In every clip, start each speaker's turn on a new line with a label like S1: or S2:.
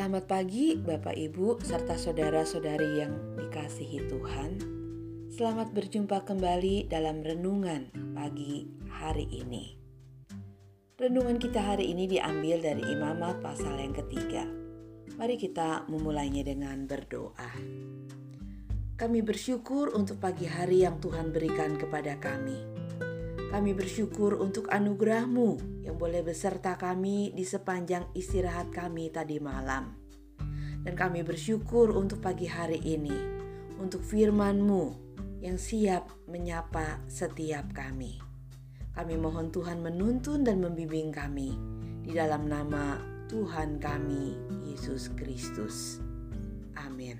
S1: Selamat pagi, Bapak, Ibu, serta saudara-saudari yang dikasihi Tuhan. Selamat berjumpa kembali dalam renungan pagi hari ini. Renungan kita hari ini diambil dari Imamat pasal yang ketiga. Mari kita memulainya dengan berdoa. Kami bersyukur untuk pagi hari yang Tuhan berikan kepada kami. Kami bersyukur untuk anugerah-Mu yang boleh beserta kami di sepanjang istirahat kami tadi malam. Dan kami bersyukur untuk pagi hari ini, untuk firman-Mu yang siap menyapa setiap kami. Kami mohon Tuhan menuntun dan membimbing kami di dalam nama Tuhan kami, Yesus Kristus. Amin.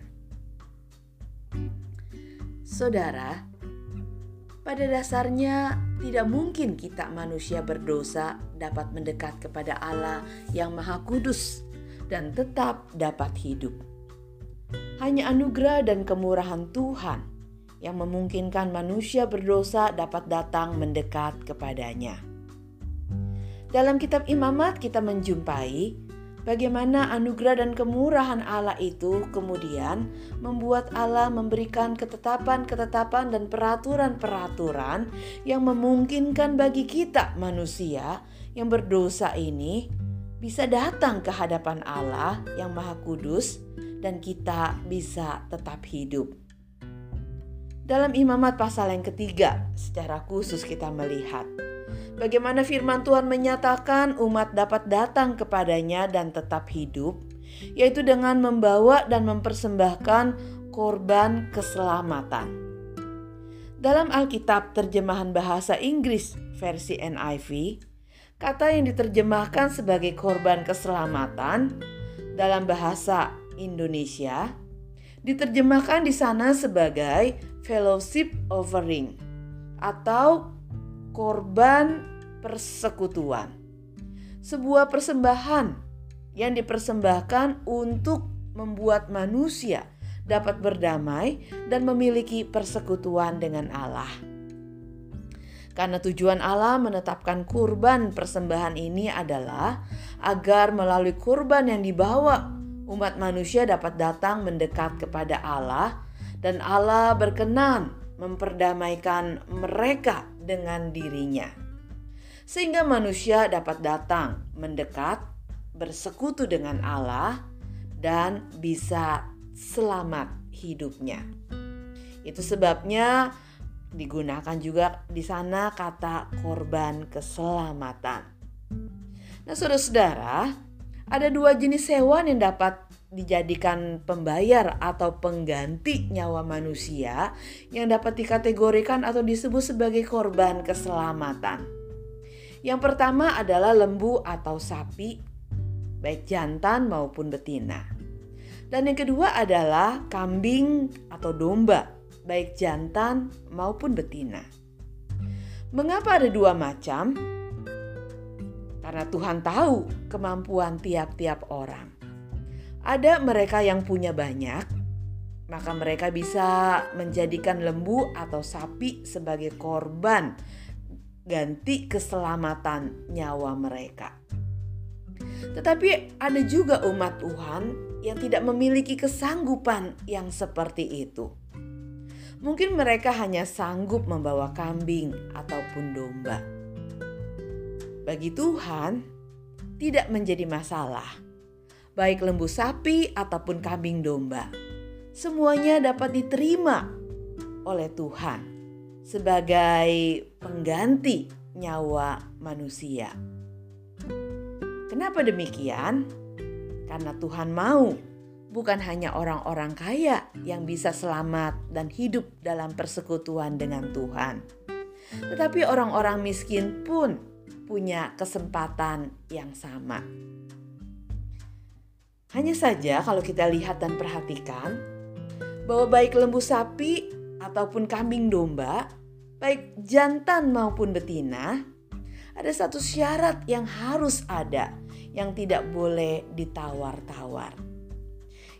S1: Saudara, pada dasarnya, tidak mungkin kita manusia berdosa dapat mendekat kepada Allah yang Maha Kudus dan tetap dapat hidup. Hanya anugerah dan kemurahan Tuhan yang memungkinkan manusia berdosa dapat datang mendekat kepadanya. Dalam kitab Imamat, kita menjumpai Bagaimana anugerah dan kemurahan Allah itu kemudian membuat Allah memberikan ketetapan-ketetapan dan peraturan-peraturan yang memungkinkan bagi kita manusia yang berdosa ini bisa datang ke hadapan Allah yang Maha Kudus dan kita bisa tetap hidup. Dalam Imamat pasal yang ketiga, secara khusus kita melihat Bagaimana firman Tuhan menyatakan umat dapat datang kepadanya dan tetap hidup, yaitu dengan membawa dan mempersembahkan korban keselamatan. Dalam Alkitab terjemahan bahasa Inggris versi NIV, kata yang diterjemahkan sebagai korban keselamatan dalam bahasa Indonesia diterjemahkan di sana sebagai fellowship offering atau korban persekutuan. Sebuah persembahan yang dipersembahkan untuk membuat manusia dapat berdamai dan memiliki persekutuan dengan Allah. Karena tujuan Allah menetapkan kurban persembahan ini adalah agar melalui kurban yang dibawa umat manusia dapat datang mendekat kepada Allah dan Allah berkenan memperdamaikan mereka dengan dirinya, sehingga manusia dapat datang mendekat, bersekutu dengan Allah, dan bisa selamat hidupnya. Itu sebabnya digunakan juga di sana kata korban keselamatan. Nah, saudara-saudara, ada dua jenis hewan yang dapat dijadikan pembayar atau pengganti nyawa manusia yang dapat dikategorikan atau disebut sebagai korban keselamatan. Yang pertama adalah lembu atau sapi, baik jantan maupun betina. Dan yang kedua adalah kambing atau domba, baik jantan maupun betina. Mengapa ada dua macam? Karena Tuhan tahu kemampuan tiap-tiap orang. Ada mereka yang punya banyak, maka mereka bisa menjadikan lembu atau sapi sebagai korban ganti keselamatan nyawa mereka. Tetapi ada juga umat Tuhan yang tidak memiliki kesanggupan yang seperti itu. Mungkin mereka hanya sanggup membawa kambing ataupun domba. Bagi Tuhan, tidak menjadi masalah baik lembu sapi ataupun kambing domba. Semuanya dapat diterima oleh Tuhan sebagai pengganti nyawa manusia. Kenapa demikian? Karena Tuhan mau bukan hanya orang-orang kaya yang bisa selamat dan hidup dalam persekutuan dengan Tuhan, tetapi orang-orang miskin pun punya kesempatan yang sama. Hanya saja kalau kita lihat dan perhatikan bahwa baik lembu sapi ataupun kambing domba, baik jantan maupun betina, ada satu syarat yang harus ada yang tidak boleh ditawar-tawar.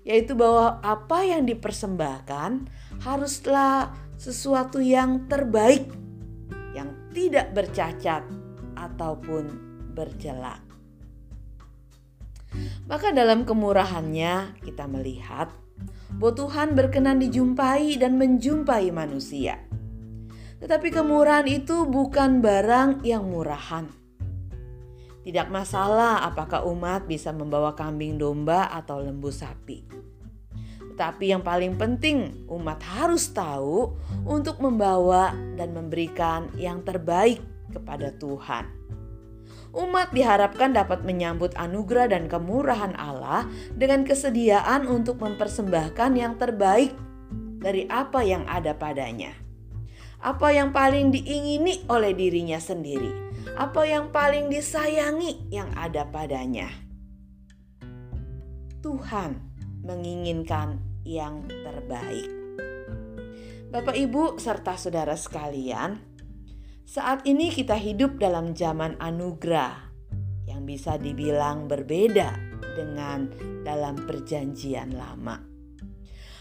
S1: Yaitu bahwa apa yang dipersembahkan haruslah sesuatu yang terbaik, yang tidak bercacat ataupun berjelak. Maka dalam kemurahannya kita melihat bahwa Tuhan berkenan dijumpai dan menjumpai manusia. Tetapi kemurahan itu bukan barang yang murahan. Tidak masalah apakah umat bisa membawa kambing domba atau lembu sapi. Tetapi yang paling penting, umat harus tahu untuk membawa dan memberikan yang terbaik kepada Tuhan umat diharapkan dapat menyambut anugerah dan kemurahan Allah dengan kesediaan untuk mempersembahkan yang terbaik dari apa yang ada padanya. Apa yang paling diingini oleh dirinya sendiri, apa yang paling disayangi yang ada padanya. Tuhan menginginkan yang terbaik. Bapak, ibu, serta saudara sekalian, saat ini kita hidup dalam zaman anugerah yang bisa dibilang berbeda dengan dalam perjanjian lama.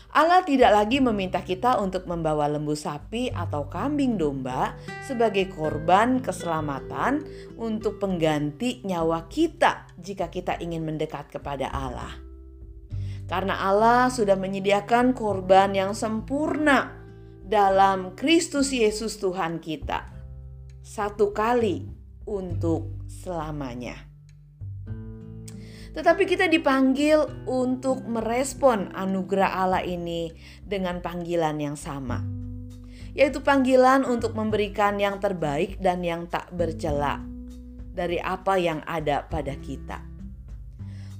S1: Allah tidak lagi meminta kita untuk membawa lembu sapi atau kambing domba sebagai korban keselamatan untuk pengganti nyawa kita jika kita ingin mendekat kepada Allah. Karena Allah sudah menyediakan korban yang sempurna dalam Kristus Yesus Tuhan kita satu kali untuk selamanya. Tetapi kita dipanggil untuk merespon anugerah Allah ini dengan panggilan yang sama, yaitu panggilan untuk memberikan yang terbaik dan yang tak bercela dari apa yang ada pada kita.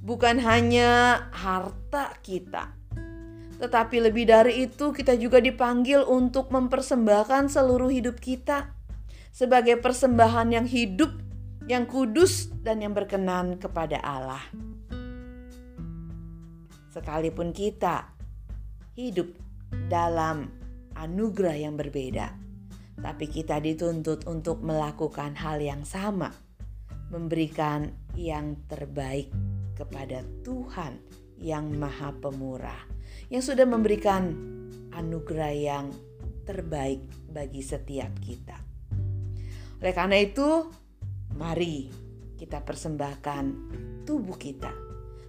S1: Bukan hanya harta kita, tetapi lebih dari itu, kita juga dipanggil untuk mempersembahkan seluruh hidup kita sebagai persembahan yang hidup, yang kudus, dan yang berkenan kepada Allah. Sekalipun kita hidup dalam anugerah yang berbeda, tapi kita dituntut untuk melakukan hal yang sama, memberikan yang terbaik kepada Tuhan yang Maha Pemurah, yang sudah memberikan anugerah yang terbaik bagi setiap kita. Oleh karena itu, mari kita persembahkan tubuh kita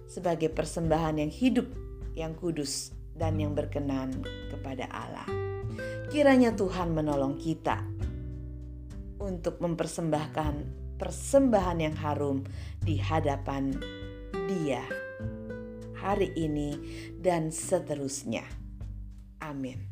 S1: sebagai persembahan yang hidup, yang kudus, dan yang berkenan kepada Allah. Kiranya Tuhan menolong kita untuk mempersembahkan persembahan yang harum di hadapan Dia hari ini dan seterusnya. Amin.